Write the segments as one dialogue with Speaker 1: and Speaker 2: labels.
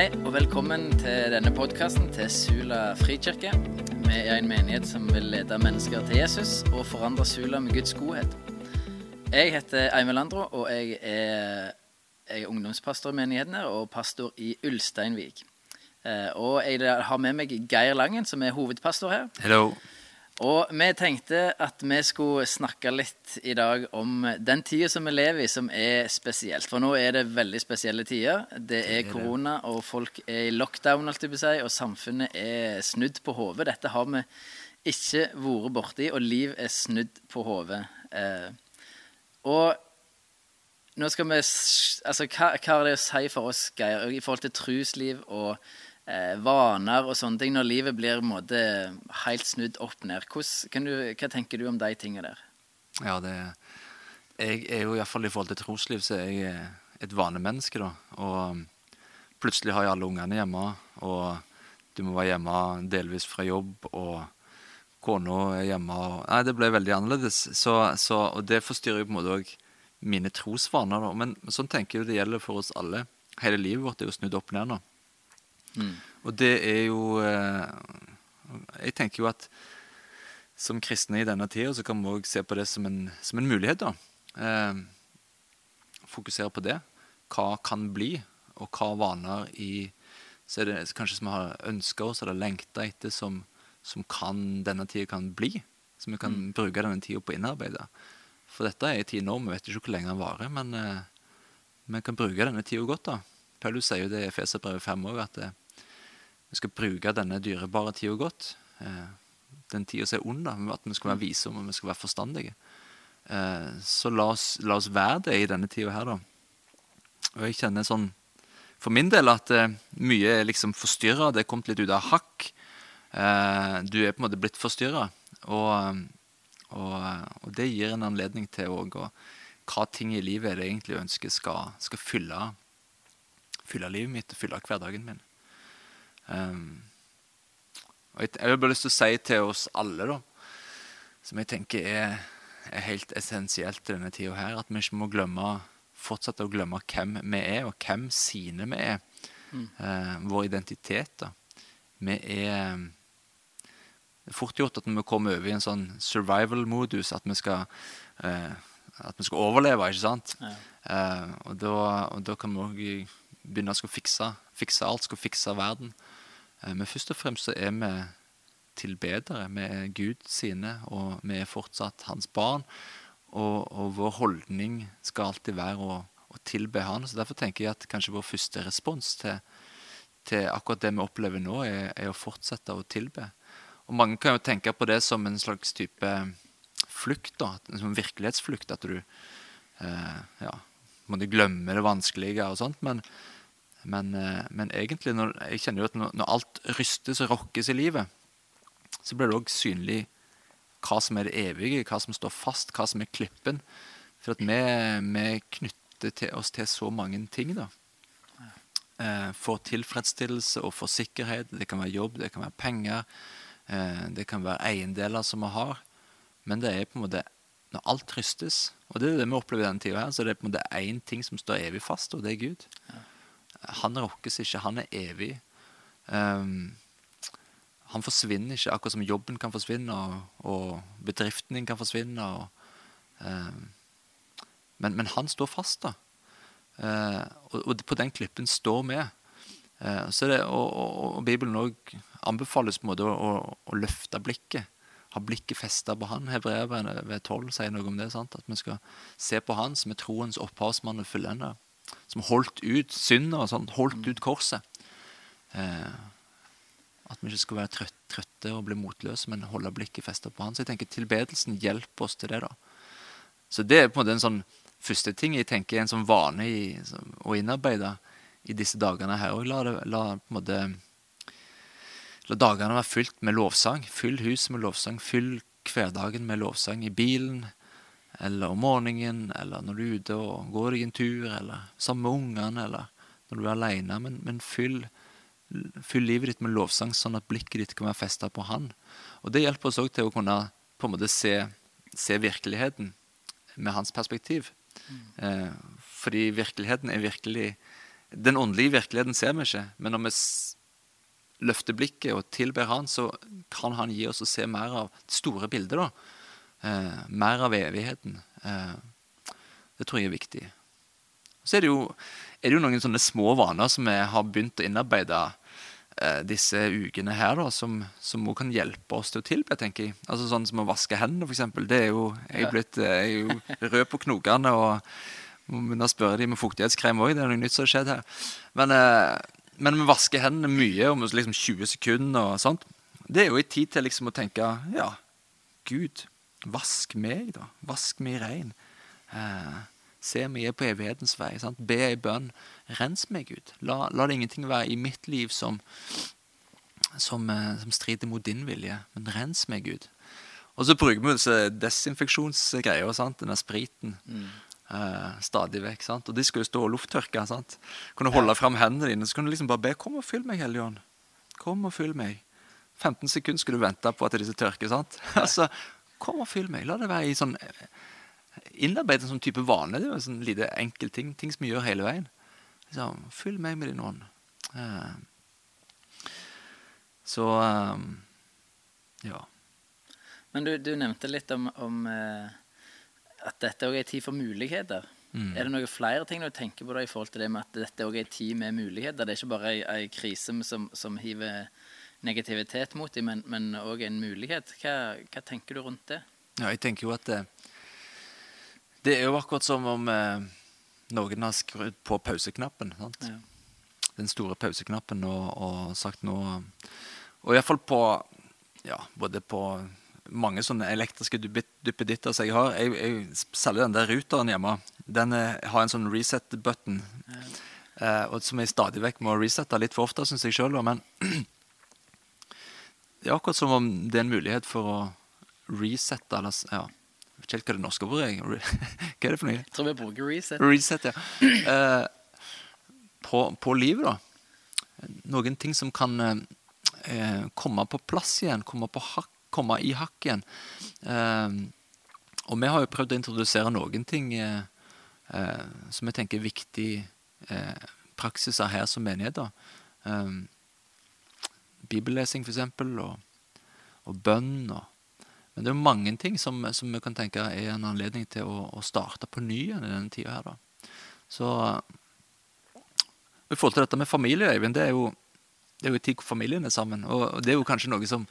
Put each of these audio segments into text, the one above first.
Speaker 1: Hei, og velkommen til denne podkasten til Sula frikirke. Vi er en menighet som vil lede mennesker til Jesus og forandre Sula med Guds godhet. Jeg heter Eivind Landro, og jeg er, jeg er ungdomspastor i menigheten her og pastor i Ulsteinvik. Eh, Og jeg har med meg Geir Langen, som er hovedpastor her.
Speaker 2: Hello.
Speaker 1: Og vi tenkte at vi skulle snakke litt i dag om den tida som vi lever i, som er spesielt. For nå er det veldig spesielle tider. Det er korona, og folk er i lockdown, alt jeg å si, og samfunnet er snudd på hodet. Dette har vi ikke vært borti, og liv er snudd på hodet. Eh, og nå skal vi Altså, hva, hva har det å si for oss, Geir, i forhold til trusliv og eh, vaner og sånne ting, når livet blir en måte helt snudd opp ned? Hvordan, du, hva tenker du om de tingene der?
Speaker 2: Ja, det Jeg er jo iallfall i forhold til trosliv, så er jeg eh, et vanemenneske, da. Og plutselig har jeg alle ungene hjemme, og du må være hjemme delvis fra jobb, og kona er hjemme og Nei, det ble veldig annerledes. Så, så, og det forstyrrer jo på en måte òg mine trosvaner, da. Men sånn tenker jeg det gjelder for oss alle. Hele livet vårt er jo snudd opp ned nå. Og det er jo eh, Jeg tenker jo at som kristne i denne tida så kan vi òg se på det som en, som en mulighet. da. Eh, fokusere på det. Hva kan bli, og hva vaner i så er det kanskje som vi har ønska oss eller lengta etter, som, som kan, denne tida kan bli. Som vi kan bruke denne tida på å innarbeide. For dette er en tid nå, vi vet ikke hvor lenge den varer, men eh, vi kan bruke denne tida godt. da. Paulus sier jo det i Feserbrevet 5 òg, at eh, vi skal bruke denne dyrebare tida godt. Eh, den tida som er ond, at vi skal være visomme og vi skal være forstandige. Eh, så la oss, la oss være det i denne tida her, da. Og jeg kjenner sånn for min del at eh, mye er liksom forstyrra. Det er kommet litt ut av hakk. Eh, du er på en måte blitt forstyrra. Og, og, og det gir en anledning til òg Hva ting i livet er det egentlig jeg ønsker skal, skal fylle, fylle livet mitt og fylle hverdagen min. Um, og jeg, har bare lyst til å si til oss alle, da, som jeg tenker er, er helt essensielt i denne tida her, at vi ikke må glemme, fortsette å glemme hvem vi er, og hvem sine vi er. Eh, vår identitet. da. Vi er Det er fort gjort at når vi kommer over i en sånn survival-modus, at vi skal eh, at vi skal overleve, ikke sant?
Speaker 1: Ja.
Speaker 2: Eh, og, da, og da kan vi òg begynne å fikse, fikse alt, skal fikse verden. Eh, men først og fremst så er vi tilbedere. Vi er Gud sine, og vi er fortsatt hans barn. Og, og vår holdning skal alltid være å, å tilbe han. Så derfor tenker jeg at kanskje vår første respons til, til akkurat det vi opplever nå, er, er å fortsette å tilbe. Og mange kan jo tenke på det som en slags type flukt, da. Sånn virkelighetsflukt. At du eh, ja, må du glemme det vanskelige og sånt. Men, men, eh, men egentlig, når, jeg kjenner jo at når, når alt rystes og rokkes i livet, så blir det òg synlig hva som er det evige, hva som står fast, hva som er klippen. For at vi, vi knytter til oss til så mange ting, da. Eh, for tilfredsstillelse og for sikkerhet. Det kan være jobb, det kan være penger, eh, det kan være eiendeler som vi har. Men det er på en måte når alt rystes, og det er det vi opplever i denne tida her, så det er på en måte én ting som står evig fast, og det er Gud. Han rokkes ikke, han er evig. Um, han forsvinner ikke, akkurat som jobben kan forsvinne, og, og bedriften din kan forsvinne. Og, um, men, men han står fast, da. Uh, og, og på den klippen står vi. Uh, så det, og, Bibelen òg anbefales på en måte å, å, å løfte blikket. Ha blikket festa på han. Hebreerbrevet ved 12 sier noe om det. sant? At vi skal se på han som er troens opphavsmann og fullender. Som holdt ut synda sånn. Holdt ut korset. Eh, at vi ikke skal være trøtt, trøtte og bli motløse, men holde blikket festa på han. Så jeg tenker tilbedelsen hjelper oss til det. da. Så det er på en måte en sånn første ting jeg tenker er en sånn vane i, som, å innarbeide i disse dagene her. Og la, det, la, på en måte, la dagene være fylt med lovsang. Fyll huset med lovsang. Fyll hverdagen med lovsang i bilen, eller om morgenen, eller når du er ute og går deg en tur, eller sammen med ungene, eller når du er alene. Men, men fyll, fyll livet ditt med lovsang, sånn at blikket ditt kan være festa på Han. Og det hjelper oss òg til å kunne på en måte se, se virkeligheten med hans perspektiv. Eh, fordi virkeligheten er virkelig Den åndelige virkeligheten ser vi ikke, men når vi løfter blikket og tilber Han, så kan Han gi oss å se mer av det store bildet. da. Eh, mer av evigheten. Eh, det tror jeg er viktig. Så er det, jo, er det jo noen sånne små vaner som vi har begynt å innarbeide eh, disse ukene her, da, som, som også kan hjelpe oss til å tilbe, tenker jeg. Altså Sånn som å vaske hendene, eksempel. Det er jo, jeg, er blitt, eh, jeg er jo rød på knokene og må begynne å spørre de med fuktighetskrem òg. Det er noe nytt som har skjedd her. Men, eh, men vi vasker hendene mye, om liksom 20 sekunder og sånt. Det er jo en tid til liksom å tenke Ja, Gud, vask meg, da. Vask meg rein. Eh, se meg er på evighetens vei. Sant? Be ei bønn. Rens meg, Gud. La, la det ingenting være i mitt liv som, som, eh, som strider mot din vilje. Men rens meg, Gud. Og så bruker vi disse desinfeksjonsgreier, sant? denne spriten. eh, stadig vekk. sant? Og de skal jo stå og lufttørke. sant? Du holde fram hendene dine, så kan du liksom bare be 'Kom og fyll meg, Hellige Ånd'. Kom og fyll meg. 15 sekunder skulle du vente på at disse tørker. sant? altså, Kom og fyll meg. La det være i sånn innarbeidet sånn type vane. Det er jo en sånn lite enkel ting, ting som vi gjør hele veien. Så, fyll meg med din ånd. Eh, så eh, ja.
Speaker 1: Men du, du nevnte litt om, om eh, at dette òg er tid for muligheter.
Speaker 2: Mm.
Speaker 1: Er det noen flere ting du tenker på da i forhold til det med at dette òg er tid med muligheter? Det er ikke bare ei, ei krise som, som hiver negativitet mot dem, men òg en mulighet. Hva, hva tenker du rundt det?
Speaker 2: Ja, jeg tenker jo at det, det er jo akkurat som om eh, noen har skrudd på pauseknappen. Sant?
Speaker 1: Ja.
Speaker 2: Den store pauseknappen og, og sagt noe Og iallfall på ja, både på mange sånne elektriske duppe- duppeditter som jeg har. Jeg, jeg selger den der ruteren hjemme. Den er, har en sånn reset-button. Eh, som jeg stadig vekk må resette litt for ofte, syns jeg sjøl. Men det er akkurat som om det er en mulighet for å resette eller ja. Jeg vet ikke hva det norske ordet er. Hva er det for noe?
Speaker 1: Jeg tror vi bruker reset.
Speaker 2: Reset, ja. Eh, på, på livet, da. Noen ting som kan eh, eh, komme på plass igjen, komme, på hak, komme i hakk igjen. Eh, og vi har jo prøvd å introdusere noen ting eh, eh, som jeg tenker er viktige eh, praksiser her som menighet. da. Bibellesing, eksempel, og, og bønn. Og, men det er jo mange ting som, som vi kan tenke er en anledning til å, å starte på ny igjen i denne tida her, da. Så i forhold til dette med familie, Øyvind, det er jo det er jo en tid hvor familien er sammen. Og det er jo kanskje noe som,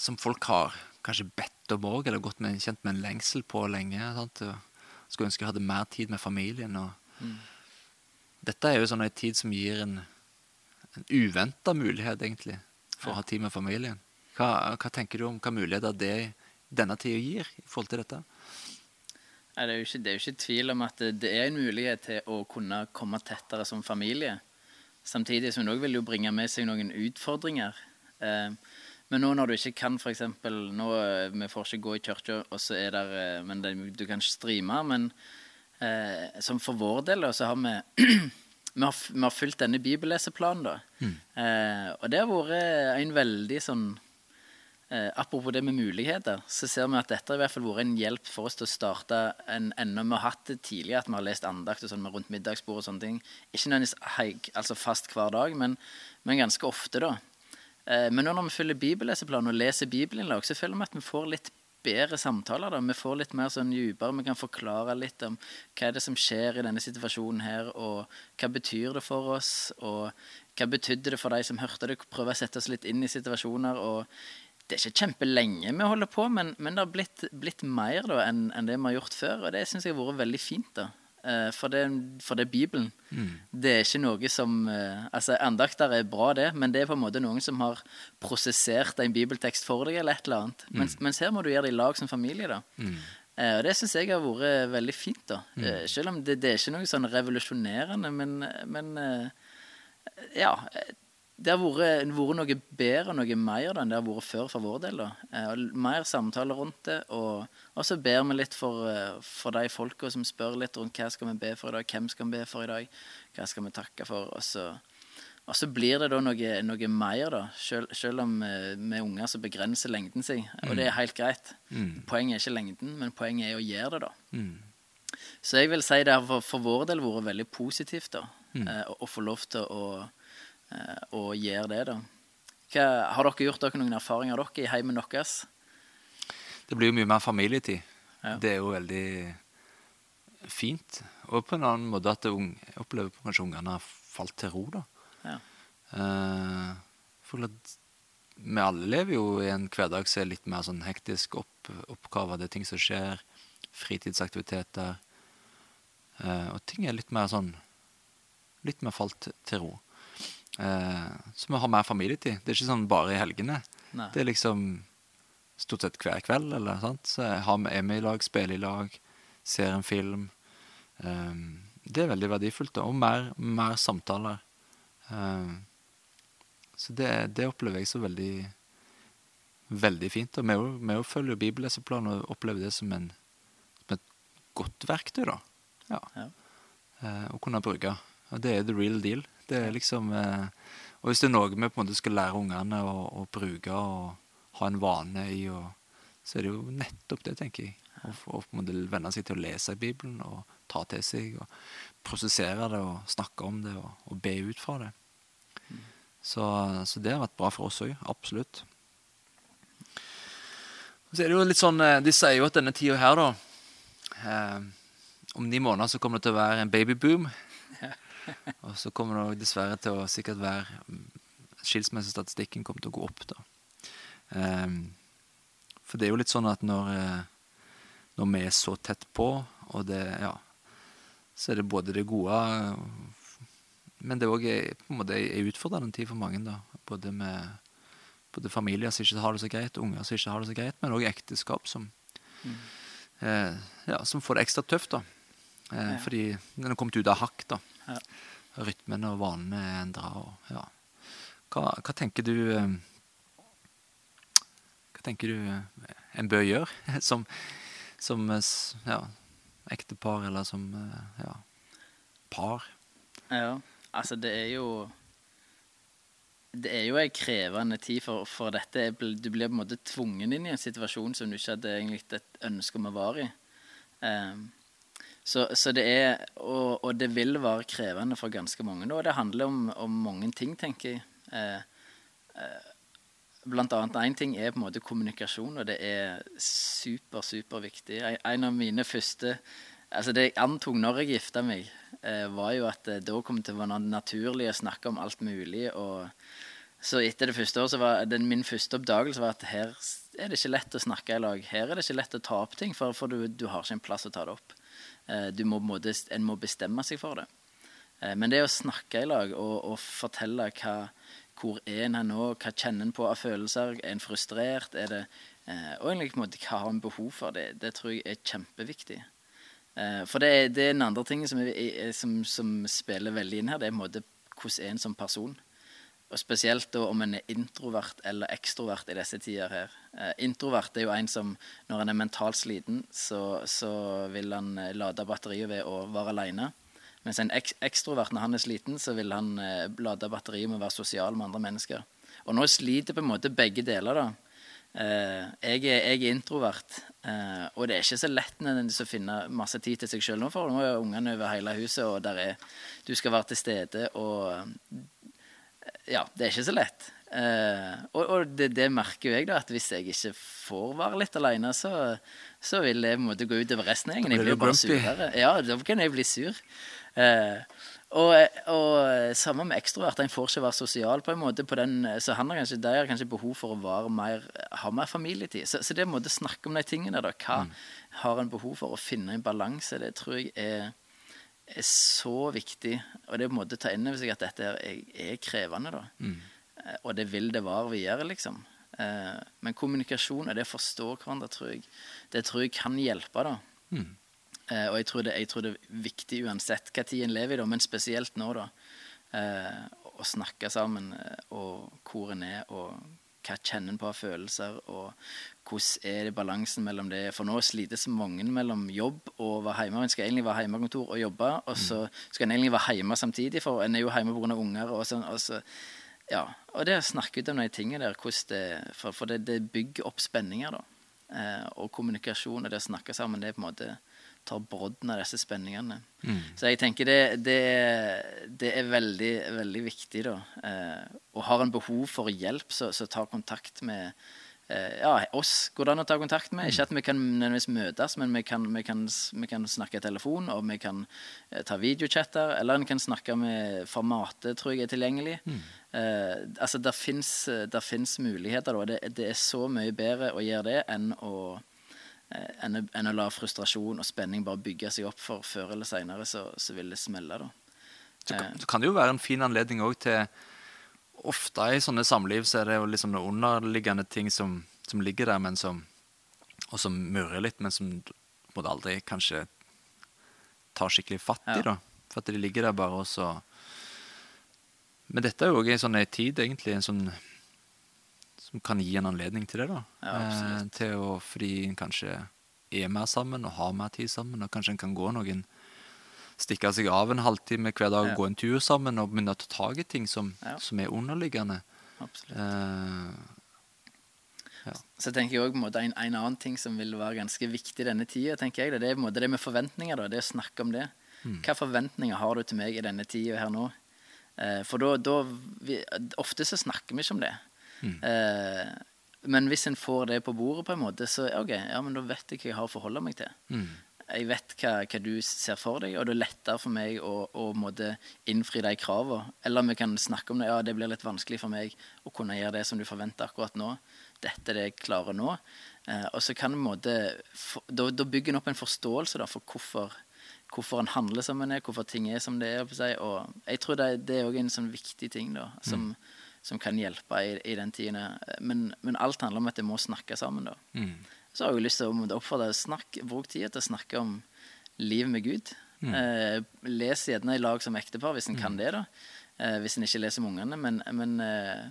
Speaker 2: som folk har kanskje bedt om òg, eller gått med, kjent med en lengsel på lenge. Sant? Skulle ønske jeg hadde mer tid med familien. Og Dette er jo sånn en tid som gir en, en uventa mulighet, egentlig, for å ha tid med familien. Hva, hva tenker du om hva muligheter det denne tida gir i forhold til dette?
Speaker 1: Det, er jo ikke, det er jo ikke tvil om at det, er en mulighet til å kunne komme tettere som familie. Samtidig som det òg vil jo bringe med seg noen utfordringer. Eh, men nå når du ikke kan f.eks. nå eh, Vi får ikke gå i kirka, og så er der, eh, men det, du kan streame. Men eh, som for vår del, så har vi vi har, vi har fulgt denne bibelleseplanen, da. Eh, og det har vært en veldig sånn Eh, apropos det med muligheter, så ser vi at dette har i hvert fall vært en hjelp for oss til å starte en enda Vi har hatt det tidligere, at vi har lest andakt og sånn med rundt middagsbord og sånne ting. Ikke nødvendigvis altså fast hver dag, men, men ganske ofte, da. Eh, men nå når vi følger bibelleseplanen og leser bibelinnlag, så føler vi at vi får litt bedre samtaler. da. Vi får litt mer sånn dypere. Vi kan forklare litt om hva er det som skjer i denne situasjonen her, og hva betyr det for oss, og hva betydde det for de som hørte det. Prøve å sette oss litt inn i situasjoner. og det er ikke kjempelenge vi holder på, men, men det har blitt, blitt mer da, enn enn det vi har gjort før. Og det syns jeg har vært veldig fint. da. Eh, For det, for det er Bibelen. Det er ikke noe som eh, Altså, Andakter er bra, det, men det er på en måte noen som har prosessert en bibeltekst for deg, eller et eller annet. Mens, mens her må du gjøre det i lag som familie. da. Eh, Og det syns jeg har vært veldig fint. da. Eh, Selv om det, det er ikke noe sånn revolusjonerende, men, men eh, ja. eh, Det har vært, vært noe bedre og noe mer da, enn det har vært før for vår del. da. Mer samtaler rundt det. Og, og så ber vi litt for, eh, for de folka som spør litt rundt hva skal vi be for i dag, hvem skal vi be for i dag, hva skal vi takke for. Og så, og så blir det da noe, noe mer, da. Selv, selv om vi med unger så begrenser lengden seg. Og det er helt greit. Poenget er ikke lengden, men poenget er å gjøre det, da.
Speaker 2: Mm.
Speaker 1: Så jeg vil si det har for, for vår del vært veldig positivt. da.
Speaker 2: Mm.
Speaker 1: Å, og, og få lov til å, eh, å gjøre det, da. Hva, har dere gjort dere noen erfaringer dere i heimen deres?
Speaker 2: Det blir jo mye mer familietid.
Speaker 1: Ja.
Speaker 2: Det er jo veldig fint. Og på en annen måte at jeg opplever kanskje ungene har falt til ro, da.
Speaker 1: Ja.
Speaker 2: Uh, vi alle lever jo i en hverdag som er litt mer sånn hektisk opp, oppgave. Det er ting som skjer, fritidsaktiviteter. Uh, og ting er litt mer sånn Litt mer falt til ro. Uh, så vi har mer familietid. Det er ikke sånn bare i helgene.
Speaker 1: Nei.
Speaker 2: Det er liksom stort sett hver kveld, eller sant. Så er vi i lag, spiller i lag, ser en film. Um, det er veldig verdifullt. da, Og mer, mer samtaler. Um, så det, det opplever jeg så veldig veldig fint. Og vi vi følger bibelleseplanen og opplever det som, en, som et godt verktøy, da. Ja.
Speaker 1: Ja.
Speaker 2: Uh, å kunne bruke. Og det er the real deal. Det er liksom uh, Og hvis det er noe vi på en måte skal lære ungene å, å bruke og ha en vane i, og, så er det jo nettopp det, tenker jeg. Å å venne seg til å lese Bibelen og ta til seg og prosessere det og snakke om det og, og be ut fra det. Så, så det har vært bra for oss òg. Absolutt. Så er det jo litt sånn eh, De sier jo at denne tida her, da eh, Om ni måneder så kommer det til å være en babyboom. Og så kommer det dessverre til å sikkert være mm, Skilsmissestatistikken kommer til å gå opp, da. Eh, for det er jo litt sånn at når, eh, når vi er så tett på, og det Ja, så er det både det gode Men det er òg på en måte en utfordrende tid for mange, da. Både med både familier som ikke har det så greit, unger som ikke har det så greit, men òg ekteskap som, eh, ja, som får det ekstra tøft. da. Eh,
Speaker 1: Ja.
Speaker 2: Fordi den har kommet ut av hakk. da.
Speaker 1: Ja.
Speaker 2: Rytmen og vanene er endra. Ja. Hva, hva tenker du eh, tenker du eh, en bør gjøre som, som eh, ja, ektepar, eller som eh, ja, par?
Speaker 1: Ja, altså det er jo Det er jo en krevende tid, for, for dette du blir på en måte tvungen inn i en situasjon som du ikke hadde egentlig et ønske om å være i. Um, så, så det er og, og det vil være krevende for ganske mange. Og det handler om, om mange ting, tenker jeg. Uh, eh, blant annet én ting er på en måte kommunikasjon, og det er super, superviktig. En, av mine første Altså Det jeg antok når jeg gifta meg, eh, var jo at eh, da kom det til å være naturlig å snakke om alt mulig. og Så etter det første året var den, min første oppdagelse var at her er det ikke lett å snakke i lag. Her er det ikke lett å ta opp ting, for, for du, du har ikke en plass å ta det opp. Eh, må, måte- en må bestemme seg for det. Eh, Men det å snakke i lag og, og fortelle hva, hvor er en her nå, hva kjenner en på av følelser, er en frustrert, er det, eh, og egentlig på en måte hva har en behov for, det, det tror jeg er kjempeviktig. Eh, For det er, den andre tingen som, som, som spiller veldig inn her, det er en måte hvordan er en som person. Og spesielt da om en er introvert eller ekstrovert i disse tider her. Eh, introvert er jo en som når han er mentalt sliten, så, så vil han eh, lade batteriet ved å være alene. Mens en ek ekstrovert når han er sliten, så vil han eh, lade batteriet med å være sosial med andre mennesker. Og nå sliter på en måte begge deler, da. Eh, jeg, er, jeg er introvert, eh, og det er ikke så lett nødvendigvis å finne masse tid til seg sjøl nå, for nå er ungene over hele huset, og der er, du skal være til stede, og ja, det er ikke så lett. Eh, og og det, det merker jo jeg, da, at hvis jeg ikke får være litt alene, så, så vil det på en måte gå utover resten av gjengen. Jeg
Speaker 2: blir du
Speaker 1: bare surere. Ja, da kan jeg bli sur. Eh, og, og samme med ekstrovert. En får ikke være sosial på en måte på den, så han har kanskje, de har kanskje behov for å være mer, ha mer familietid. Så, så det å snakke om de tingene, da, hva har en behov for å finne en balanse, det tror jeg er, er så viktig. Og det å ta inn over seg at dette er, er krevende, da. Mm. Og det vil det være videre, liksom. Eh, Men kommunikasjon og det å forstå hverandre, tror jeg, det tror jeg kan hjelpe, da.
Speaker 2: Mm.
Speaker 1: Eh, og jeg tror, det, jeg tror det er viktig uansett hva tid en lever i, da, men spesielt nå, da. Eh, å snakke sammen, eh, og hvor en er, og hva kjenner en på av følelser, og hvordan er det balansen mellom det For nå slites mange mellom jobb og være hjemme. En skal egentlig være hjemmekontor og jobbe, og så skal en egentlig være hjemme samtidig, for en er jo hjemme pga. unger. og sånn, og så ja, og det å snakke ut om de tingene der, det, for, for det, det bygger opp spenninger, da. Eh, og kommunikasjon og det å snakke sammen, det er på en måte tar brodden av disse spenningene.
Speaker 2: Mm.
Speaker 1: Så jeg tenker det, det, det er veldig, veldig viktig, da. Eh, og har en behov for hjelp, så, så ta kontakt med eh, ja, oss går det an å ta kontakt med. Ikke at vi kan nødvendigvis møtes, men vi kan, vi kan, vi kan snakke i telefon, og vi kan eh, ta videochatter, eller en kan snakke med formatet, tror jeg er tilgjengelig. Eh, altså, der fins muligheter, da. Det, det er så mye bedre å gjøre det enn å enn, å- enn å la frustrasjon og spenning bare bygge seg opp, for før eller seinere så, så vil det smelle, da.
Speaker 2: Så,
Speaker 1: Eh.
Speaker 2: kan- så kan det jo være en fin anledning òg til Ofte i sånne samliv så er det jo liksom noen underliggende ting som, som ligger der, men som og som murrer litt, men som på en aldri kanskje tar skikkelig fatt i.
Speaker 1: Ja.
Speaker 2: da. For at de ligger der bare og så Men dette er jo òg en sånn tid, egentlig, en sånn som kan gi en anledning til det. da.
Speaker 1: Ja,
Speaker 2: eh, til å, fordi en kanskje er mer sammen og har mer tid sammen, og kanskje en kan gå noen Stikke seg av en halvtime hver dag
Speaker 1: Ja.
Speaker 2: og gå en tur sammen og begynne å ta tak i ting som,
Speaker 1: Ja.
Speaker 2: som er underliggende.
Speaker 1: Absolutt.
Speaker 2: Eh,
Speaker 1: Så tenker jeg også, på en, måte, en, en annen ting som vil være ganske viktig denne tida, tenker jeg, det, det er på en måte det med forventninger. Da, det å snakke om det. Hva forventninger har du til meg i denne tida her nå? Eh, for da, da vi, Ofte så snakker vi ikke om det. Eh, men hvis en får det på bordet, på en måte, så ok, ja, men da vet jeg hva jeg har å forholde meg til.
Speaker 2: mm.
Speaker 1: Jeg vet hva, hva du ser for deg, og det er lettere for meg å, å måtte innfri de kravene. Eller vi kan snakke om det. Ja, det blir litt vanskelig for meg å kunne gjøre det som du forventer akkurat nå. Dette er det jeg klarer nå. Eh, og så kan vi måte, for, da, da bygger en opp en forståelse da, for hvorfor, hvorfor en handler som en er, hvorfor ting er som det er. Og jeg tror det, det er òg en sånn viktig ting da, som, som kan hjelpe i, i den tiden. Men, men alt handler om at det må snakke sammen. da.
Speaker 2: Mm.
Speaker 1: Så har jeg lyst til å oppfordre snakk, bruk tid til å snakke om liv med Gud. Eh, les gjerne i lag som ektepar, hvis en kan det. da. Eh, hvis en ikke leser med ungene. Men, men eh,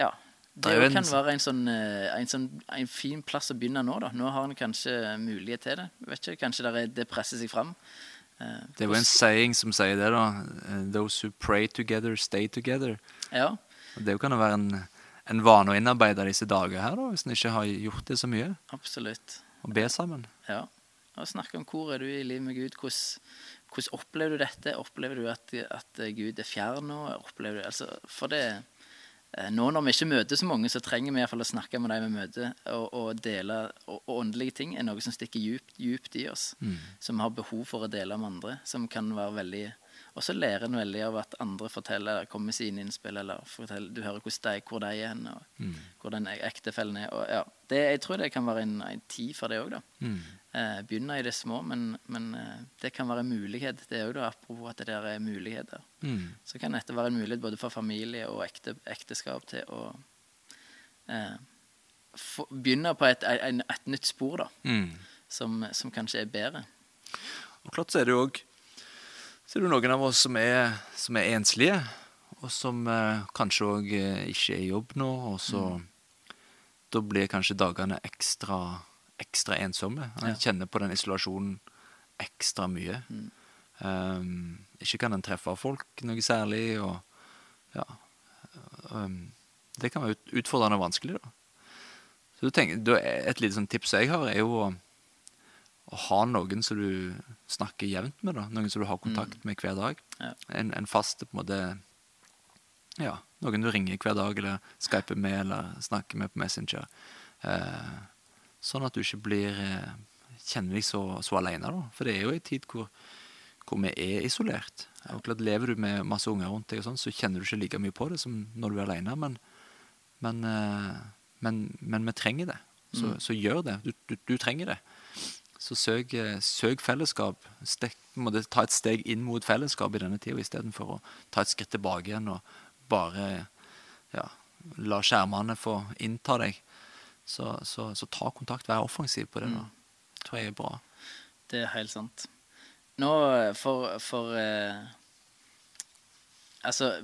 Speaker 1: ja.
Speaker 2: Det
Speaker 1: Det
Speaker 2: en
Speaker 1: kan være en, sånn, eh, en, sånn, en fin plass å begynne nå. da. Nå har en kanskje mulighet til det. Vet ikke, Kanskje det, er, det presser seg fram. Eh,
Speaker 2: Det er jo en saying som sier det, da. eh, Those who pray together, stay together.
Speaker 1: ja,
Speaker 2: det kan jo være en, en vane å innarbeide disse dager her, da, hvis en ikke har gjort det så mye.
Speaker 1: absolutt.
Speaker 2: Å be sammen.
Speaker 1: Ja. Og snakke om hvor er du i livet med Gud. Hvordan, hvordan opplever du dette? Opplever du at, at Gud er fjern nå? Opplever du, altså, for det eh, Nå når vi ikke møter så mange, så trenger vi i hvert fall å snakke med de vi møter, og, og dele og, og åndelige ting er noe som stikker djupt, djupt i oss. Som vi har behov for å dele med andre. Som kan være veldig Og så lærer en veldig av at andre forteller, kommer med sine innspill, eller forteller, du hører hvordan de, hvor de er hen, og hvor den ektefellen er. Og, ja, det, jeg tror det kan være en, en tid for det òg.
Speaker 2: Mm.
Speaker 1: Eh, begynne i det små, men, men eh, det kan være en mulighet. Det er jo da apropos at det der er muligheter.
Speaker 2: Mm.
Speaker 1: Så kan dette være en mulighet både for familie og ekte, ekteskap til å eh, begynne på et, et, et nytt spor, da.
Speaker 2: Mm.
Speaker 1: Som, som kanskje er bedre.
Speaker 2: Og klart så er det jo òg Så er det noen av oss som er, som er enslige, og som eh, kanskje òg eh, ikke er i jobb nå, og så Da blir kanskje dagene ekstra, ekstra ensomme. En
Speaker 1: Ja.
Speaker 2: kjenner på den isolasjonen ekstra mye. Um, ikke kan en treffe folk noe særlig, og ja um, Det kan være utfordrende og vanskelig, da. Så du tenker, er Et lite sånn tips jeg har, er jo å å ha noen som du snakker jevnt med, da. Noen som du har kontakt med hver dag.
Speaker 1: Ja.
Speaker 2: En, en fast på en måte Ja, noen du ringer hver dag, eller skyper med, eller snakker med på Messenger. Eh, sånn at du ikke blir eh, kjenner deg så, så alene, da. For det er jo en tid hvor, hvor vi er isolert. Og klart Lever du med masse unger rundt deg, og sånn, så kjenner du ikke like mye på det som når du er alene. Men, men, eh, men, men vi trenger det. Så, så gjør det. Du, du, du trenger det. Så søk, eh, søk fellesskap. Stek, ta et steg inn mot fellesskap i denne tida istedenfor å ta et skritt tilbake igjen og bare ja, la skjermene få innta deg. Så, så, så ta kontakt, vær offensiv på det. nå. Det tror jeg er bra.
Speaker 1: Det er helt sant. Nå for, for eh, Altså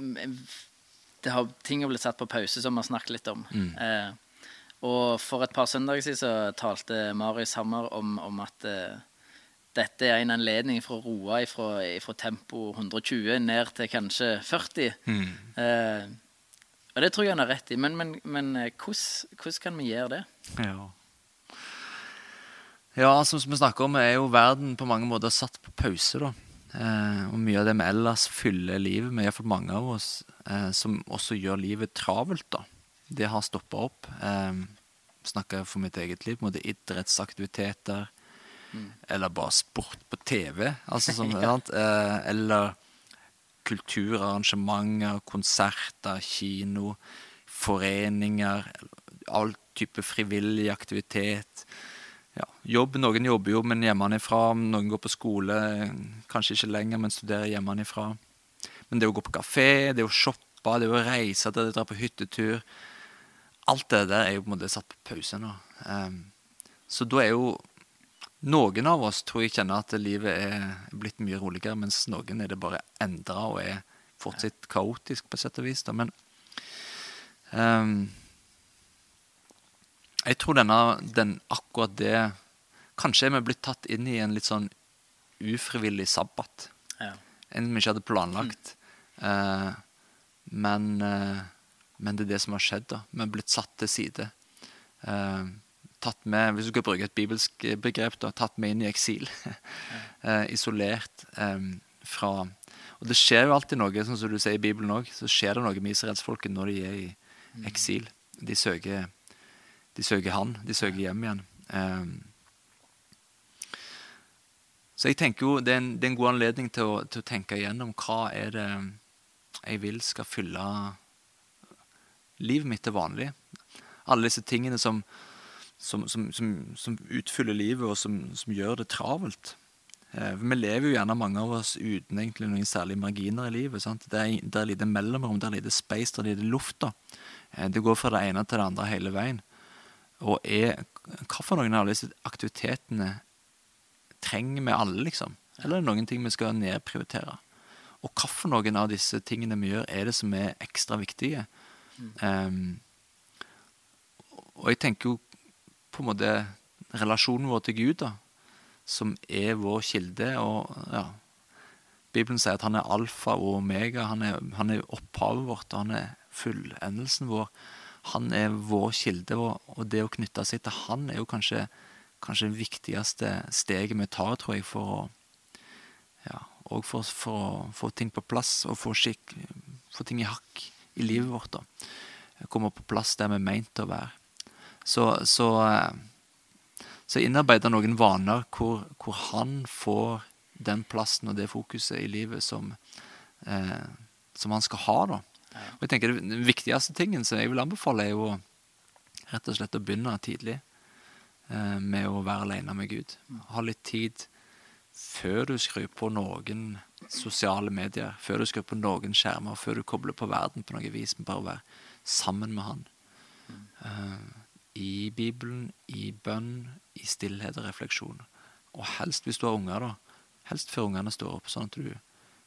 Speaker 1: det har, Ting har blitt satt på pause, som vi har snakket litt om.
Speaker 2: Mm.
Speaker 1: Eh, og for et par søndager siden så talte Marius Hammer om, om at uh, dette er en anledning for å roe ifra, tempo 120 ned til kanskje 40.
Speaker 2: Mm.
Speaker 1: Uh, og det tror jeg han har rett i. Men, men, men eh, hvordan, hvordan kan vi gjøre det?
Speaker 2: Ja. Ja, som vi snakker om, er jo verden på mange måter satt på pause, da. Eh, og mye av det vi ellers fyller livet med, iallfall mange av oss, som også gjør livet travelt, da. Det har stoppa opp. Eh, snakker for mitt eget liv. på en måte Idrettsaktiviteter. Eller bare sport på TV. Altså sånn, ja. Eh, eller kulturarrangementer, konserter, kino, foreninger. All type frivillig aktivitet. Ja, jobb, Noen jobber jo, men hjemmefra. Noen går på skole, kanskje ikke lenger, men studerer hjemmefra. Men det å gå på kafé, det å shoppe, det å reise, det å dra på hyttetur Alt det der er jo på en måte satt på pause nå. Um, så da er jo noen av oss tror jeg kjenner at livet er blitt mye roligere, mens noen er det bare endra og er fortsatt kaotisk, på sett og vis. Da. Men um, jeg tror denne, den, akkurat det Kanskje er vi blitt tatt inn i en litt sånn ufrivillig sabbat.
Speaker 1: Ja.
Speaker 2: En vi ikke hadde planlagt. Mm. Uh, men, uh, men, det er det som har skjedd. da. Vi har blitt satt til side. Uh, tatt med, Hvis du skal bruke et bibelsk begrep, da, tatt med inn i eksil. isolert um, fra Og det skjer jo alltid noe, sånn som du sier i Bibelen òg. Så skjer det noe med israelsfolket når de er i mm. eksil. De søker de søker han. De søker hjem igjen. Um, så jeg tenker jo det er, en, det er en god anledning til å, til å, tenke igjennom hva er det jeg vil skal fylle livet mitt til vanlig. Alle disse tingene som, som, som, som utfyller livet, og som, gjør det travelt. Eh, vi lever jo gjerne mange av oss uten egentlig noen særlige marginer i livet. Sant? Det, er, det er lite mellomrom, det er lite space, det er lite luft. Eh, det går fra det ene til det andre hele veien. Og er Hva for noen av disse aktivitetene trenger vi alle, liksom? Eller er det noen ting vi skal nedprioritere? Og hva for noen av disse tingene vi gjør, er det som er ekstra viktige? Um, og jeg tenker jo på en måte relasjonen vår til Gud, da, som er vår kilde. og ja, Bibelen sier at han er alfa og omega. Han er, han er opphavet vårt, og han er fullendelsen vår han er vår kilde, og det å knytte seg til han er jo kanskje, kanskje det viktigste steget vi tar, tror jeg, for å ja, og for, for, å få ting på plass og få, skikk, få ting i hakk i livet vårt. da. Komme på plass der vi er meint å være. Så, så, eh, så innarbeider noen vaner hvor, hvor, han får den plassen og det fokuset i livet som, eh, som han skal ha. da. Og jeg tenker Den viktigste tingen som jeg vil anbefale, er jo rett og slett å begynne tidlig eh, med å være alene med Gud. Ha litt tid før du skrur på noen sosiale medier, før du skal på noen skjermer, før du kobler på verden på noe vis, men bare være sammen med Han. Uh, I Bibelen, i bønn, i stillhet og refleksjon. Og helst hvis du har unger, da. Helst før ungene står opp, sånn at du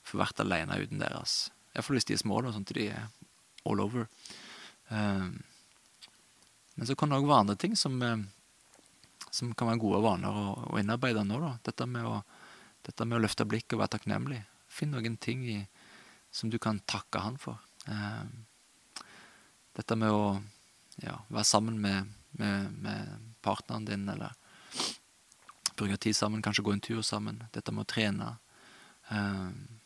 Speaker 2: får vært alene uten deres Iallfall hvis de er små, da, sånn at de er all over. Uh, men så kan det òg være andre ting som, eh, som, kan være gode vaner å, å innarbeide nå. da. Dette med, å, dette med å løfte blikket og være takknemlig. Finn noen ting i, som du kan takke han for. Um, dette med å ja, være sammen med, med, med, partneren din, eller bruke tid sammen, kanskje gå en tur sammen. Dette med å trene. Um,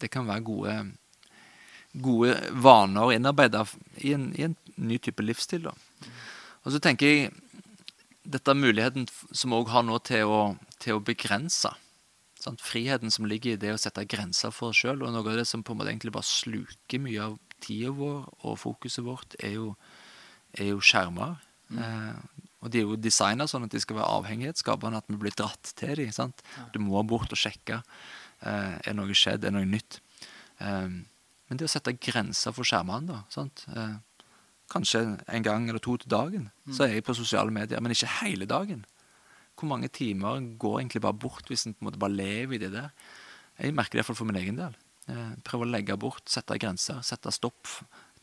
Speaker 2: det kan være gode gode vaner innarbeida i, i, en ny type livsstil. Da. Og så tenker jeg dette er muligheten som vi òg har nå til å, til å begrense. Sant? Friheten som ligger i det å sette grenser for oss sjøl. Og noe av det som på en måte egentlig bare sluker mye av tida vår og fokuset vårt, er jo, er jo skjermer. Mm. Eh, og de er jo designa sånn at de skal være avhengighetsskapende, at vi blir dratt til dem. Sant? Du må bort og sjekke. Eh, er noe skjedd? Er noe nytt? Eh, men det å sette grenser for skjermene, da sant? Eh, Kanskje en gang eller to til dagen så er jeg på sosiale medier, men ikke hele dagen. Hvor mange timer går egentlig bare bort hvis en på en måte bare lever i det der? Jeg merker det iallfall for min egen del. Prøve prøver å legge bort, sette grenser, sette stopp,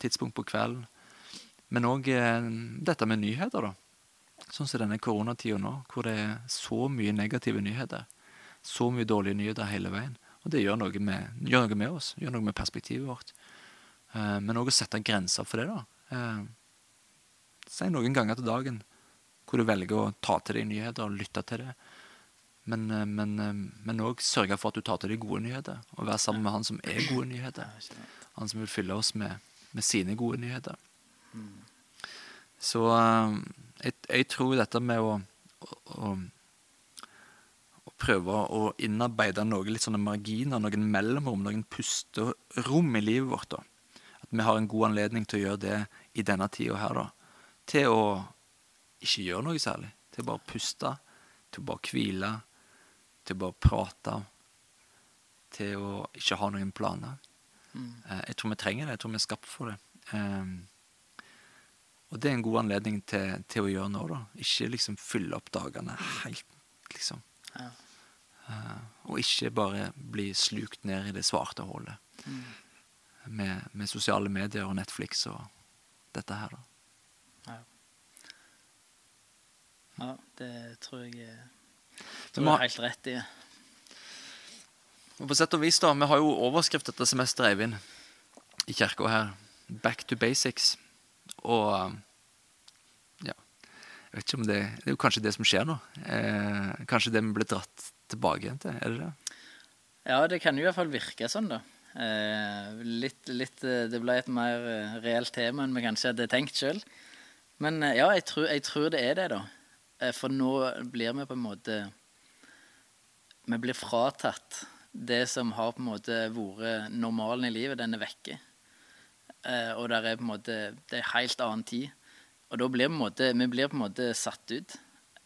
Speaker 2: tidspunkt på kvelden. Men òg eh, dette med nyheter, da. Sånn som denne koronatida nå, hvor det er så mye negative nyheter. Så mye dårlige nyheter hele veien. Og det gjør noe med, gjør noe med oss, gjør noe med perspektivet vårt. Eh, men òg å sette grenser for det. da. Eh, si noen ganger til dagen hvor du velger å ta til deg nyheter og lytte til det. Men eh, men, eh, men òg sørge for at du tar til deg gode nyheter, og være sammen med han som er gode nyheter. Han som vil fylle oss med, med sine gode nyheter. Så eh, jeg, jeg tror dette med å, å, å prøve å innarbeide noen litt sånne marginer, noen mellomrom, noen pusterom i livet vårt, da. At vi har en god anledning til å gjøre det i denne tida her, da. Til å ikke gjøre noe særlig. Til å bare puste. Til å bare hvile. Til å bare prate. Til å ikke ha noen planer. Mm. Jeg tror vi trenger det. Jeg tror vi er skapt for det. Um, og det er en god anledning til, til å gjøre noe, da. Ikke liksom fylle opp dagene helt, liksom.
Speaker 1: Ja.
Speaker 2: Uh, og ikke bare bli slukt ned i det svarte hullet med, med sosiale medier og Netflix og dette her, da.
Speaker 1: Ja. Ja, det tror jeg eh, tror jeg er helt rett i.
Speaker 2: Og på sett og vis, da, vi har jo overskrift dette semesteret, Eivind, i kirka her. Back to basics. Og um, ja Jeg vet ikke om det Det er jo kanskje det som skjer nå. Eh, kanskje det vi blir dratt tilbake igjen til. Er det det?
Speaker 1: Ja, det kan jo i hvert fall virke sånn, da. Eh, litt, litt, eh, det ble et mer eh, reelt tema enn vi kanskje hadde tenkt sjøl. Men eh, ja, jeg tror, jeg tror det er det, da. Eh, for nå blir vi på en måte Vi blir fratatt det som har på en måte vært normalen i livet. Den er vekke. Eh, og der er på en måte Det er helt annen tid. Og da blir på en måte, vi blir på en måte satt ut.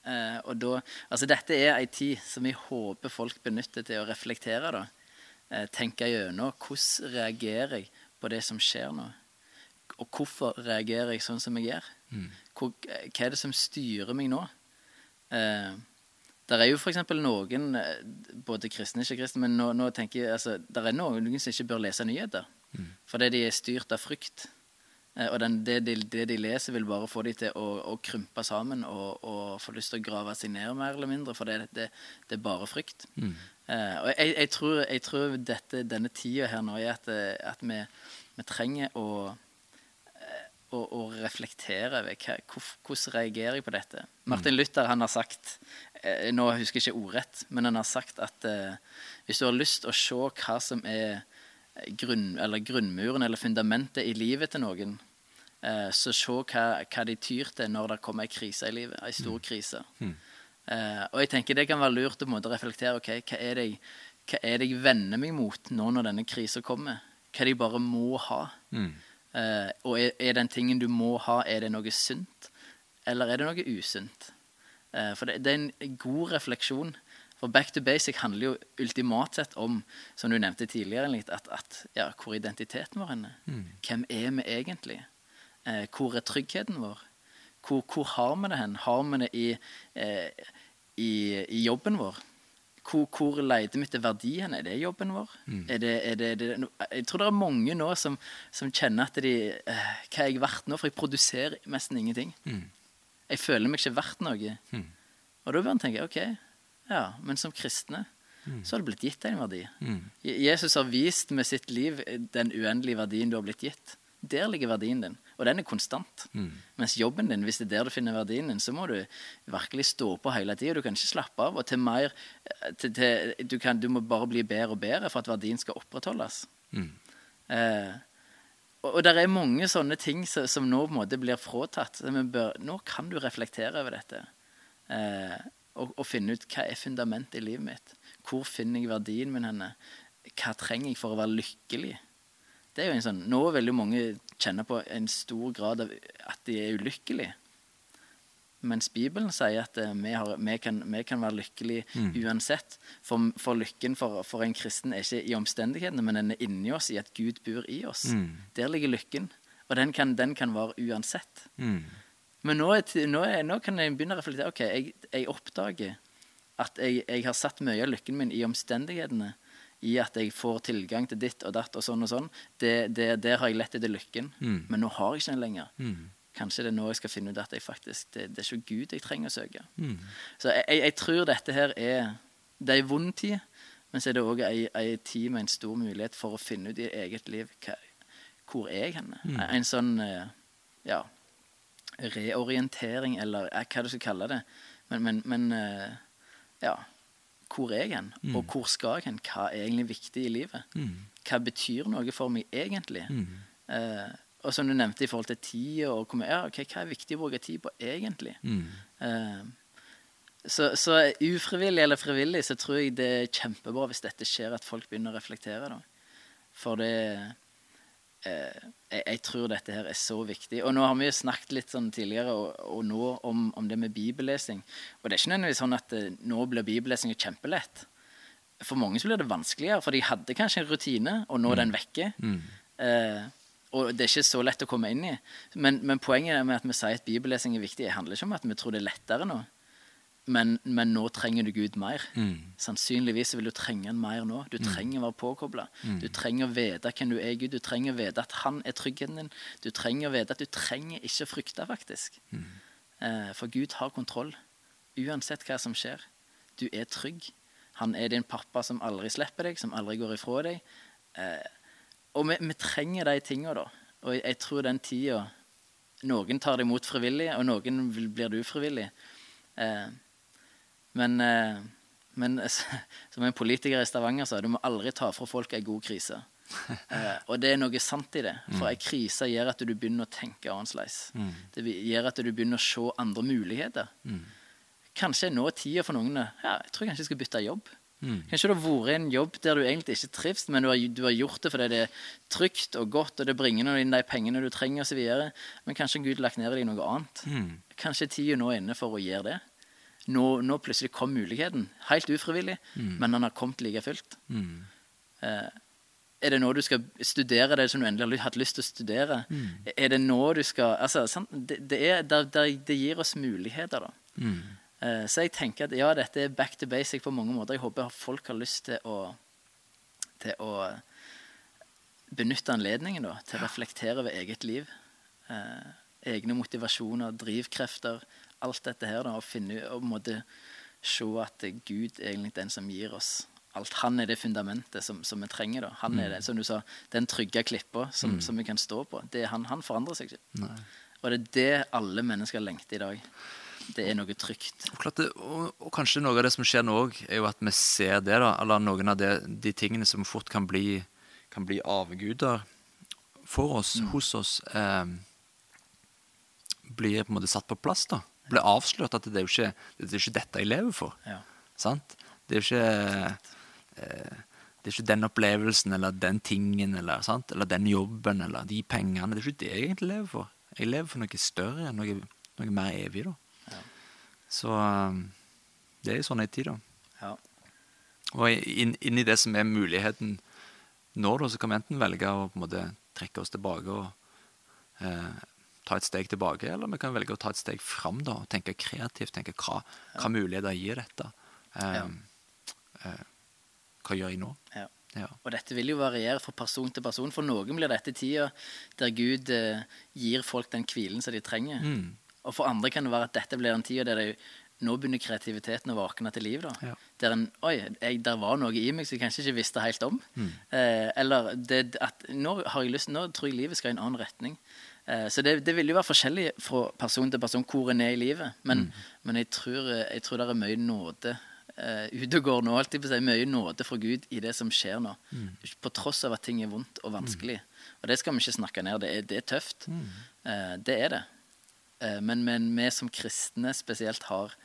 Speaker 1: Eh, og da, altså Dette er ei tid som vi håper folk benytter til å reflektere. da. Tenke gjennom hvordan reagerer jeg på det som skjer nå. Og hvorfor reagerer jeg sånn som jeg gjør? Hvor, eh, hva er det som styrer meg nå? Eh, der er jo f.eks. noen, eh, både kristne og ikke kristne, men nå, nå tenker jeg, altså, der er noen, noen som ikke bør lese nyheter. Fordi de er styrt av frykt. Eh, og den, det, de, det de leser, vil bare få de til å, å krympe sammen og, og få lyst til å grave seg ned, mer eller mindre. For det, det, det er bare frykt. Eh, og jeg, jeg, tror, jeg tror dette, denne tida her nå er at, eh, at vi, vi trenger å å, å reflektere over hvordan reagerer jeg på dette. Martin Luther han har sagt eh, Nå husker jeg ikke ordrett, men han har sagt at eh, hvis du har lyst til å se hva som er grunn, eller grunnmuren eller fundamentet i livet til noen, eh, så se hva, hva de tyr til når det kommer ei krise i livet. Ei stor krise. Eh, og jeg tenker det kan være lurt å reflektere ok, hva er, det jeg, hva er det jeg vender meg mot nå når denne krisa kommer. Hva det jeg bare må ha. Eh, og er, er den tingen du må ha, er det noe sunt, eller er det noe usunt? Eh, for det, det er en god refleksjon. For back to basic handler jo ultimat sett om, som du nevnte tidligere, litt, at, at ja, hvor er identiteten vår henne? Hvem er vi egentlig? Eh, hvor er tryggheten vår? Hvor, hvor har vi det hen? Har vi det i, eh, i, i jobben vår? Hvor, hvor leter vi etter verdi hen? Er det jobben vår? Er det, er det, er det, jeg tror det er mange nå som, som kjenner at de eh, Hva er jeg verdt nå? For jeg produserer nesten ingenting. Jeg føler meg ikke verdt noe. Og da bør en tenke OK, ja, men som kristne så har det blitt gitt en verdi. Je- Jesus har vist med sitt liv den uendelige verdien du har blitt gitt. Der ligger verdien din, og den er konstant. Mens jobben din, hvis det er der du finner verdien din, så må du virkelig stå på hele tida. Du kan ikke slappe av. Og til mer eh, til, til, du, kan, du må bare bli bedre og bedre for at verdien skal opprettholdes. Eh, og, og det er mange sånne ting som, som nå på en måte blir fratatt. Bør, nå kan du reflektere over dette. Eh, og, og finne ut hva er fundamentet i livet mitt. Hvor finner jeg verdien min henne? Hva trenger jeg for å være lykkelig? Det er jo en sånn, Nå vil jo mange kjenne på en stor grad av at de er ulykkelige. Mens Bibelen sier at eh, vi, har, vi, kan, vi kan være lykkelige uansett. For, for lykken for, for en kristen er ikke i omstendighetene, men den er inni oss, i at Gud bor i oss. Der ligger lykken. Og den kan, den kan være uansett. Men nå, er, nå, er, nå kan jeg begynne å reflektere. Ok, jeg, jeg oppdager at jeg, jeg har satt mye av lykken min i omstendighetene. I at jeg får tilgang til ditt og datt og sånn og sånn. Det, det, der har jeg lett etter lykken. Men nå har jeg ikke den lenger. Kanskje det er nå jeg skal finne ut at jeg faktisk, det, det er ikke Gud jeg trenger å søke. Så jeg, jeg, jeg tror dette her er Det er en vond tid, men så er det òg ei, ei tid med en stor mulighet for å finne ut i eget liv hva, hvor er jeg henne. En sånn eh, ja, reorientering, eller eh, hva du skal kalle det. Men, men, men eh, ja. Hvor er jeg hen? Og hvor skal jeg hen? Hva er egentlig viktig i livet? Hva betyr noe for meg egentlig? Eh, og som du nevnte i forhold til tid og hvor, ja, okay, hva er viktig å bruke tid på egentlig? Eh, så, så ufrivillig eller frivillig så tror jeg det er kjempebra hvis dette skjer, at folk begynner å reflektere. da. For det eh, jeg, jeg tror dette her er så viktig. Og nå har vi jo snakket litt sånn tidligere og, og nå om, om det med bibellesing. Og det er ikke nødvendigvis sånn at eh, nå blir bibellesing kjempelett. For mange så blir det vanskeligere, for de hadde kanskje en rutine, og nå er den vekke. Eh, og det er ikke så lett å komme inn i. Men, men poenget med at vi sier at bibellesing er viktig, det handler ikke om at vi tror det er lettere nå. Men, men nå trenger du Gud mer. Sannsynligvis vil du trenge han mer nå. Du trenger å være påkobla. Du trenger å vite hvem du er Gud. Du trenger å vite at han er tryggheten din. Du trenger å vite at du trenger ikke å frykte, faktisk. Eh, for Gud har kontroll. Uansett hva som skjer. Du er trygg. Han er din pappa som aldri slipper deg, som aldri går ifra deg. Eh, og vi, vi trenger de tinga, da. Og jeg, jeg tror den tida Noen tar det imot frivillig, og noen blir du frivillig. Eh, men, eh, men som en politiker i Stavanger sa, du må aldri ta fra folk ei god krise. Eh, og det er noe sant i det. For ei krise gjør at du begynner å tenke annerledes. Det gjør at du begynner å se andre muligheter. Kanskje nå er tida for noen ja, jeg tror kanskje jeg skal bytte jobb. Kanskje du har vært i en jobb der du egentlig ikke trives, men du har, du har gjort det fordi det er trygt og godt, og det bringer inn de pengene du trenger osv. Men kanskje Gud lagt ned i deg noe annet. Kanskje tida nå er inne for å gjøre det. Nå, nå plutselig kom muligheten. Helt ufrivillig, men han har kommet like fullt. Eh, er det nå du skal studere det som du endelig har hatt lyst til å studere? Er det nå du skal altså, sant? Det, det, er, det, det, det gir oss muligheter, da. Eh, så jeg tenker at ja, dette er back to basic på mange måter. Jeg håper folk har lyst til å, til å benytte anledningen da, til å reflektere over eget liv. Eh, egne motivasjoner, drivkrefter, alt dette her. Da, og finne, og på en måte se at Gud er egentlig den som gir oss alt. Han er det fundamentet som, som vi trenger. da. Han er det, som du sa, den trygge klippa som, som vi kan stå på. Det er han, han forandrer seg ikke. Og det er det alle mennesker lengter i dag. Det er noe trygt.
Speaker 2: Og, klart det, og, og kanskje noe av det som skjer nå òg, er jo at vi ser det, da. Eller noen av det, de tingene som fort kan bli, kan bli avguder for oss, hos oss, eh, blir på en måte satt på plass. da. Blir avslørt at det er jo ikke, det er ikke dette jeg lever for.
Speaker 1: Ja.
Speaker 2: Sant? Det er jo ikke eh, Det er ikke den opplevelsen eller den tingen eller, sant? eller den jobben eller de pengene. Det er ikke det jeg egentlig lever for. Jeg lever for noe større, noe, noe mer evig. da. Så um, det er jo sånn en tid, da.
Speaker 1: Ja.
Speaker 2: Og inn, inn i det som er muligheten nå, da, så kan vi enten velge å på en måte trekke oss tilbake og eh, ta et steg tilbake, eller vi kan velge å ta et steg fram da, og tenke kreativt. tenke Hva, hva muligheter gir dette? Eh, eh, hva gjør jeg nå?
Speaker 1: Ja.
Speaker 2: Ja.
Speaker 1: Og dette vil jo variere fra person til person. For noen blir dette tida der Gud eh, gir folk den hvilen som de trenger.
Speaker 2: Mm.
Speaker 1: Og for andre kan det være at dette blir en tid der de, nå begynner kreativiteten å våkne til liv. da.
Speaker 2: Ja.
Speaker 1: Der en Oi, jeg, der var noe i meg som jeg kanskje ikke visste helt om.
Speaker 2: Mm.
Speaker 1: Eh, eller det, at nå har jeg lyst, nå tror jeg livet skal i en annen retning. Eh, så det, det vil jo være forskjellig fra person til person hvor en er i livet. Men, men jeg, tror, eh, jeg tror det er mye nåde uh, ute og går nå. Alltid på seg, mye nåde fra Gud i det som skjer nå. På tross av at ting er vondt og vanskelig. Og det skal vi ikke snakke ned. Det er, det er tøft. Uh, det er det. Uh, men, men vi som kristne spesielt har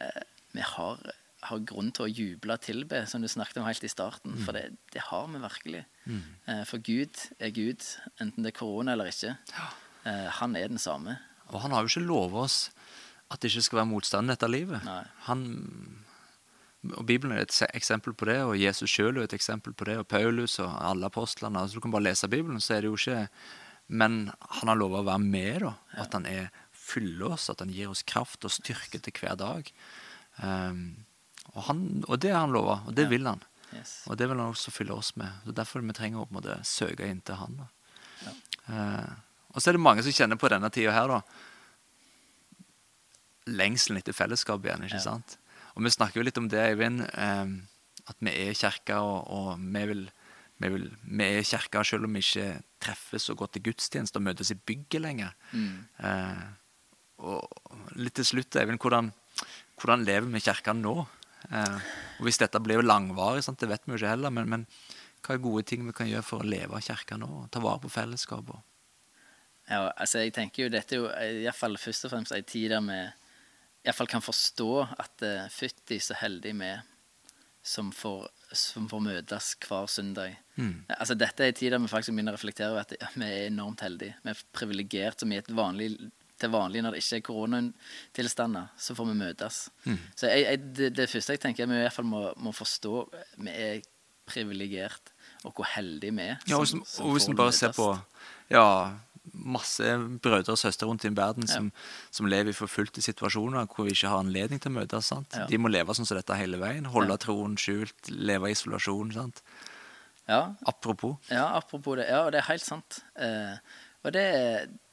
Speaker 1: uh, Vi har, har grunn til å juble og tilbe, som du snakket om helt i starten. For det, det har vi virkelig. Eh, for Gud er Gud, enten det er korona eller ikke. Eh, han er den samme.
Speaker 2: Og han har jo ikke lovet oss at det ikke skal være motstand i dette livet. Han, og Bibelen er et eksempel på det, og Jesus sjøl er et eksempel på det, og Paulus og alle apostlene. Altså, du kan bare lese Bibelen, så er det jo ikke Men han har lova å være med, da. At han er fyller oss, at han gir oss kraft og styrke til hver dag. Um, og, han, og det har han lova, og det vil han.
Speaker 1: Yes.
Speaker 2: Og det vil han også fylle oss med. Så Derfor vi trenger å på en måte søke inn til han. Da. Eh, og så er det mange som kjenner på denne tida her, da. Lengselen etter fellesskap igjen, ikke
Speaker 1: Ja.
Speaker 2: sant? Og vi snakker jo litt om det, Eivind, eh, at vi er kirka, og, og vi, vil, vi, vil, vi er kirka selv om vi ikke treffes og går til gudstjeneste og møtes i bygget lenger.
Speaker 1: Mm.
Speaker 2: Eh, og litt til slutt, Eivind, hvordan, hvordan lever vi kirka nå? Eh, og Hvis dette blir langvarig, sant, det vet vi jo ikke heller, men, men hva er gode ting vi kan gjøre for å leve av kirka nå? og Ta vare på fellesskapet?
Speaker 1: Ja, altså jeg tenker jo Dette er jo fall først og fremst ei tid der vi fall kan forstå at uh, fytti så heldig vi som får, som får møtes hver søndag.
Speaker 2: Mm.
Speaker 1: Altså Dette er en tid der vi faktisk begynner å reflektere over at ja, vi er enormt heldige. Vi er privilegerte som i et vanlig til vanlig når det ikke er koronatilstander, så får vi møtes.
Speaker 2: Mm.
Speaker 1: Så jeg, jeg, det, det, første jeg tenker, er vi i hvert fall må, må forstå vi er privilegert, og hvor heldige vi er.
Speaker 2: Ja, og, som, som og hvis vi bare ser på ja, masse brødre og søstre rundt i verden som, ja. som lever i forfulgte situasjoner hvor vi ikke har anledning til å møtes. Ja. De må leve sånn som dette hele veien. Holde ja. troen skjult, leve i isolasjon. sant?
Speaker 1: Ja.
Speaker 2: Apropos.
Speaker 1: Ja, apropos det. Ja, og det er helt sant. Eh, og det,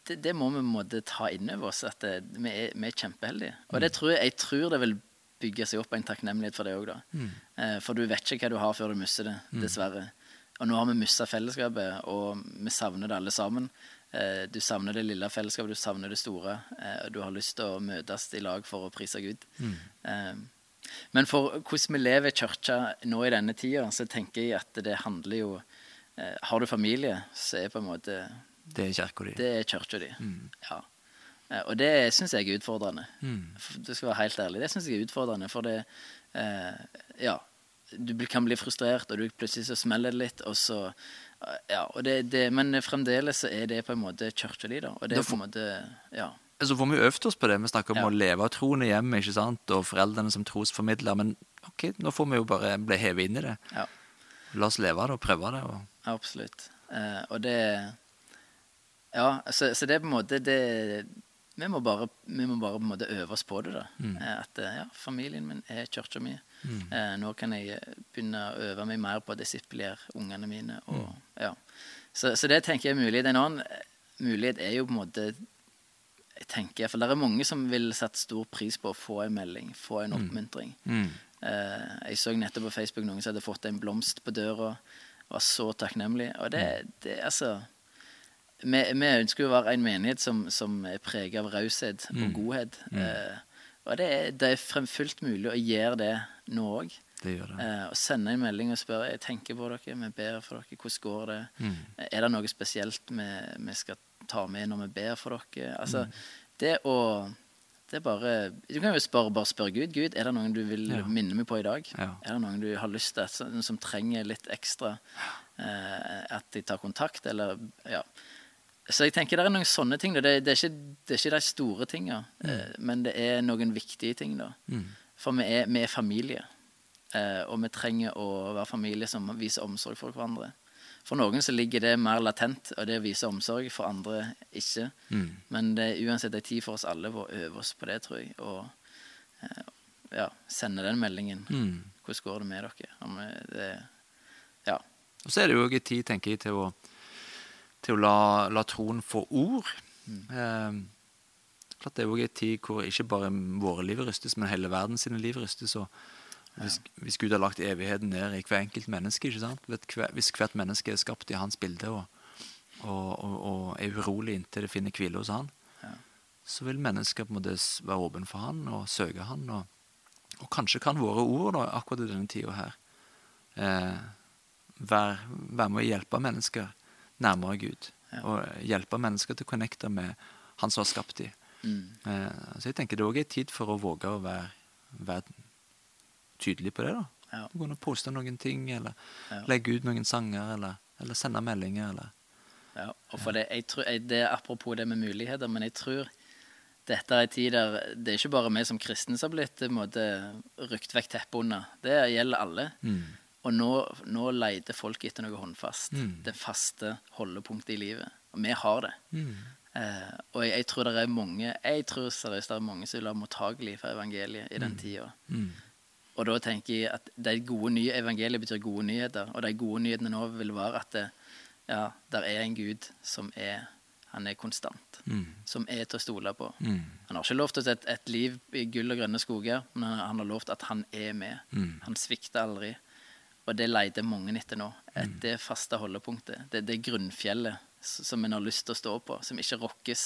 Speaker 1: det, det, må vi måtte ta inn over oss, at det, vi, er, vi, er, kjempeheldige. Og det mm. tror jeg, jeg tror det vil bygge seg opp en takknemlighet for det òg, da. Mm. Eh, for du vet ikke hva du har før du mister det, mm. dessverre. Og nå har vi mista fellesskapet, og vi savner det alle sammen. Eh, du savner det lille fellesskapet, du savner det store. Eh, og du har lyst til å møtes i lag for å prise Gud. Mm. Eh, men for hvordan vi lever i kirka nå i denne tida, så tenker jeg at det handler jo Har du familie, så er på en måte
Speaker 2: Det er kirka di.
Speaker 1: Det er kirka di. Mm. Ja. Og det syns jeg er utfordrende. Mm. Du skal være helt ærlig. Det syns jeg er utfordrende, for det Ja. Du kan bli frustrert, og du plutselig så smeller det litt, og så ja, det, det, men fremdeles er det på en måte kirkelig, da. Og det er på en måte, ja.
Speaker 2: Så får vi øvd oss på det. Vi snakker om ja. å leve av troen i hjemmet, ikke sant? og foreldrene som trosformidler. Men ok, nå får vi jo bare bli hevet inn i det.
Speaker 1: Ja.
Speaker 2: La oss leve av det og prøve det. Og...
Speaker 1: Absolutt. Eh, og det Ja, så, så, det er på en måte det vi må, bare, vi må bare på en måte øve oss på det. da. Mm. Eh, at ja, familien min er kirka mi. Mm. Eh, nå kan jeg begynne å øve meg mer på å disiplere ungene mine. Og, mm. ja. så, så, det tenker jeg er mulig. En annen eh, mulighet er jo på en måte jeg tenker, for Det er mange som vil sette stor pris på å få en melding, få en mm. oppmuntring.
Speaker 2: Mm.
Speaker 1: Eh, jeg så nettopp på Facebook noen som hadde fått en blomst på døra. Var så takknemlig. Og det, mm. det altså vi, vi, ønsker jo å være en menighet som, som er preget av raushet og mm. godhet. Eh, og det er, det er fullt mulig å gjøre det nå òg. Eh, å sende en melding og spørre jeg tenker på dere, vi ber for dere, hvordan går det?
Speaker 2: Mm.
Speaker 1: Er det noe spesielt vi, vi, skal ta med når vi ber for dere? Altså, mm. Det å det er bare, Du kan jo spørre, bare spørre Gud. Gud, er det noen du vil ja. minne meg på i dag?
Speaker 2: Ja.
Speaker 1: Er det noen du har lyst til, som, som trenger litt ekstra eh, at de tar kontakt? Eller, ja. Så jeg tenker det er noen sånne ting. Det, det, er, ikke, det er, ikke, de store tinga, mm. eh, men det er noen viktige ting. da.
Speaker 2: Mm.
Speaker 1: For vi er, vi er familie. Eh, og vi trenger å være familie som viser omsorg for hverandre. For noen så ligger det mer latent, og det å vise omsorg. For andre ikke.
Speaker 2: Mm.
Speaker 1: Men det er uansett en tid for oss alle å øve oss på det, tror jeg. Og eh, ja, sende den meldingen.
Speaker 2: Mm.
Speaker 1: Hvordan går det med dere? Det, ja.
Speaker 2: Og så er det jo en tid, tenker jeg, til å, til å la, la troen få ord.
Speaker 1: Mm.
Speaker 2: Eh, klart Det er òg en tid hvor ikke bare våre liv rystes, men hele verden sine liv rystes. og hvis, ja. hvis, Gud har lagt evigheten ned i hver enkelt menneske, ikke sant? hvis hvert menneske er skapt i hans bilde og, og, og, og er urolig inntil det finner hvile hos han,
Speaker 1: ja.
Speaker 2: så vil mennesker på en måte være åpne for han og søke han. Og, og kanskje kan våre ord da, akkurat i denne tida her eh, være, være, med å hjelpe mennesker nærmere Gud.
Speaker 1: Ja.
Speaker 2: Og hjelpe mennesker til å connecte med Han som har skapt dem.
Speaker 1: Mm.
Speaker 2: Eh, så jeg tenker det òg er tid for å våge å være, være tydelig på det. da.
Speaker 1: Ja.
Speaker 2: Du kan poste noen ting, eller
Speaker 1: ja.
Speaker 2: legge ut noen sanger, eller, eller sende meldinger. eller...
Speaker 1: Ja, og for det, jeg tror, jeg, det Apropos det med muligheter, men jeg tror dette er en tid der det er ikke bare vi som kristne som har blitt måte, rykt vekk teppet under. Det gjelder alle.
Speaker 2: Mm.
Speaker 1: Og nå, nå leter folk etter noe håndfast.
Speaker 2: Mm.
Speaker 1: Det faste holdepunktet i livet. Og vi har det.
Speaker 2: Mm.
Speaker 1: Eh, og jeg, jeg, tror det er mange Jeg tror seriøst det er mange som vil være mottagelige for evangeliet i den
Speaker 2: mm.
Speaker 1: tida.
Speaker 2: Mm.
Speaker 1: Og da tenker jeg at de gode nye evangeliet betyr gode nyheter. Og de gode nyhetene nå vil være at det, ja, der er en Gud som er han er konstant.
Speaker 2: Mm.
Speaker 1: Som er til å stole på.
Speaker 2: Mm.
Speaker 1: Han har ikke lovt oss et, et, liv i gull og grønne skoger, men han, han har lovt at han er med.
Speaker 2: Mm.
Speaker 1: Han svikter aldri. Og det leter mange etter nå. Et,
Speaker 2: mm.
Speaker 1: det faste holdepunktet. Det, det grunnfjellet som en har lyst til å stå på, som ikke rokkes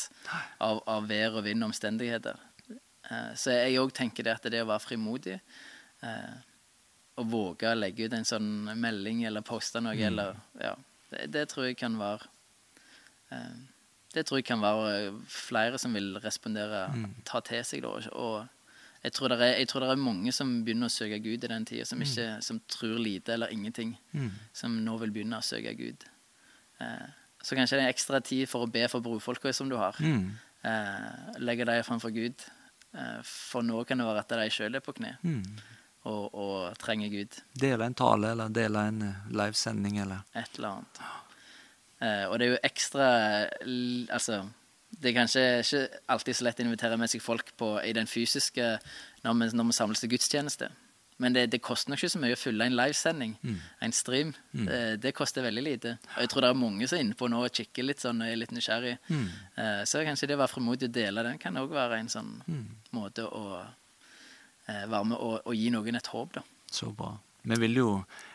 Speaker 1: av, av vær og vind og omstendigheter. Eh, så jeg òg tenker det at det å være frimodig eh, og våge å legge ut en sånn melding eller poste noe, eller ja, det, det tror jeg kan være eh, Det tror jeg kan være flere som vil respondere, ta til seg da. Og jeg tror, det er, tror det er mange som begynner å søke Gud i den tida, som, ikke- som tror lite eller ingenting, som nå vil begynne å søke Gud. Eh, så kanskje det er ekstra tid for å be for brofolka som du har.
Speaker 2: Mm.
Speaker 1: Eh, legge dem framfor Gud. Eh, for nå kan det være at de sjøl er på kne
Speaker 2: Mm.
Speaker 1: og, og trenger Gud.
Speaker 2: Dele en tale, eller dele en eh, livesending, eller
Speaker 1: Et eller annet. Eh, og det er jo ekstra Altså, det er kanskje ikke alltid så lett å invitere med seg folk på, i den fysiske når vi, når vi samles til gudstjeneste. Men det, det koster nok ikke så mye å fylle en livesending, en stream. Det, det koster veldig lite. Og jeg tror det er mange som er inne på nå og kikker litt sånn og er litt nysgjerrig. Eh, så kanskje det å være frimodig å dele den kan òg være en sånn måte å uh, være med og, og gi noen et håp, da.
Speaker 2: Så bra. Vi vil jo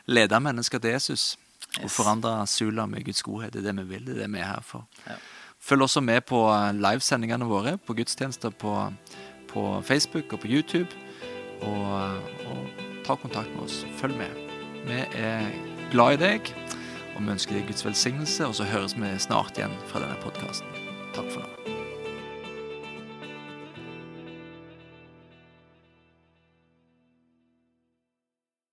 Speaker 2: lede mennesker til Jesus og forandre Sula med Guds godhet. Det er det vi vil, det er det vi er her for.
Speaker 1: Ja.
Speaker 2: Følg også med på eh, livesendingene våre på gudstjenester på, på Facebook og på YouTube. Og, eh, og ta kontakt med oss. Følg med. Vi er glad i deg, og vi ønsker deg Guds velsignelse. Og så høres vi snart igjen fra denne podkasten.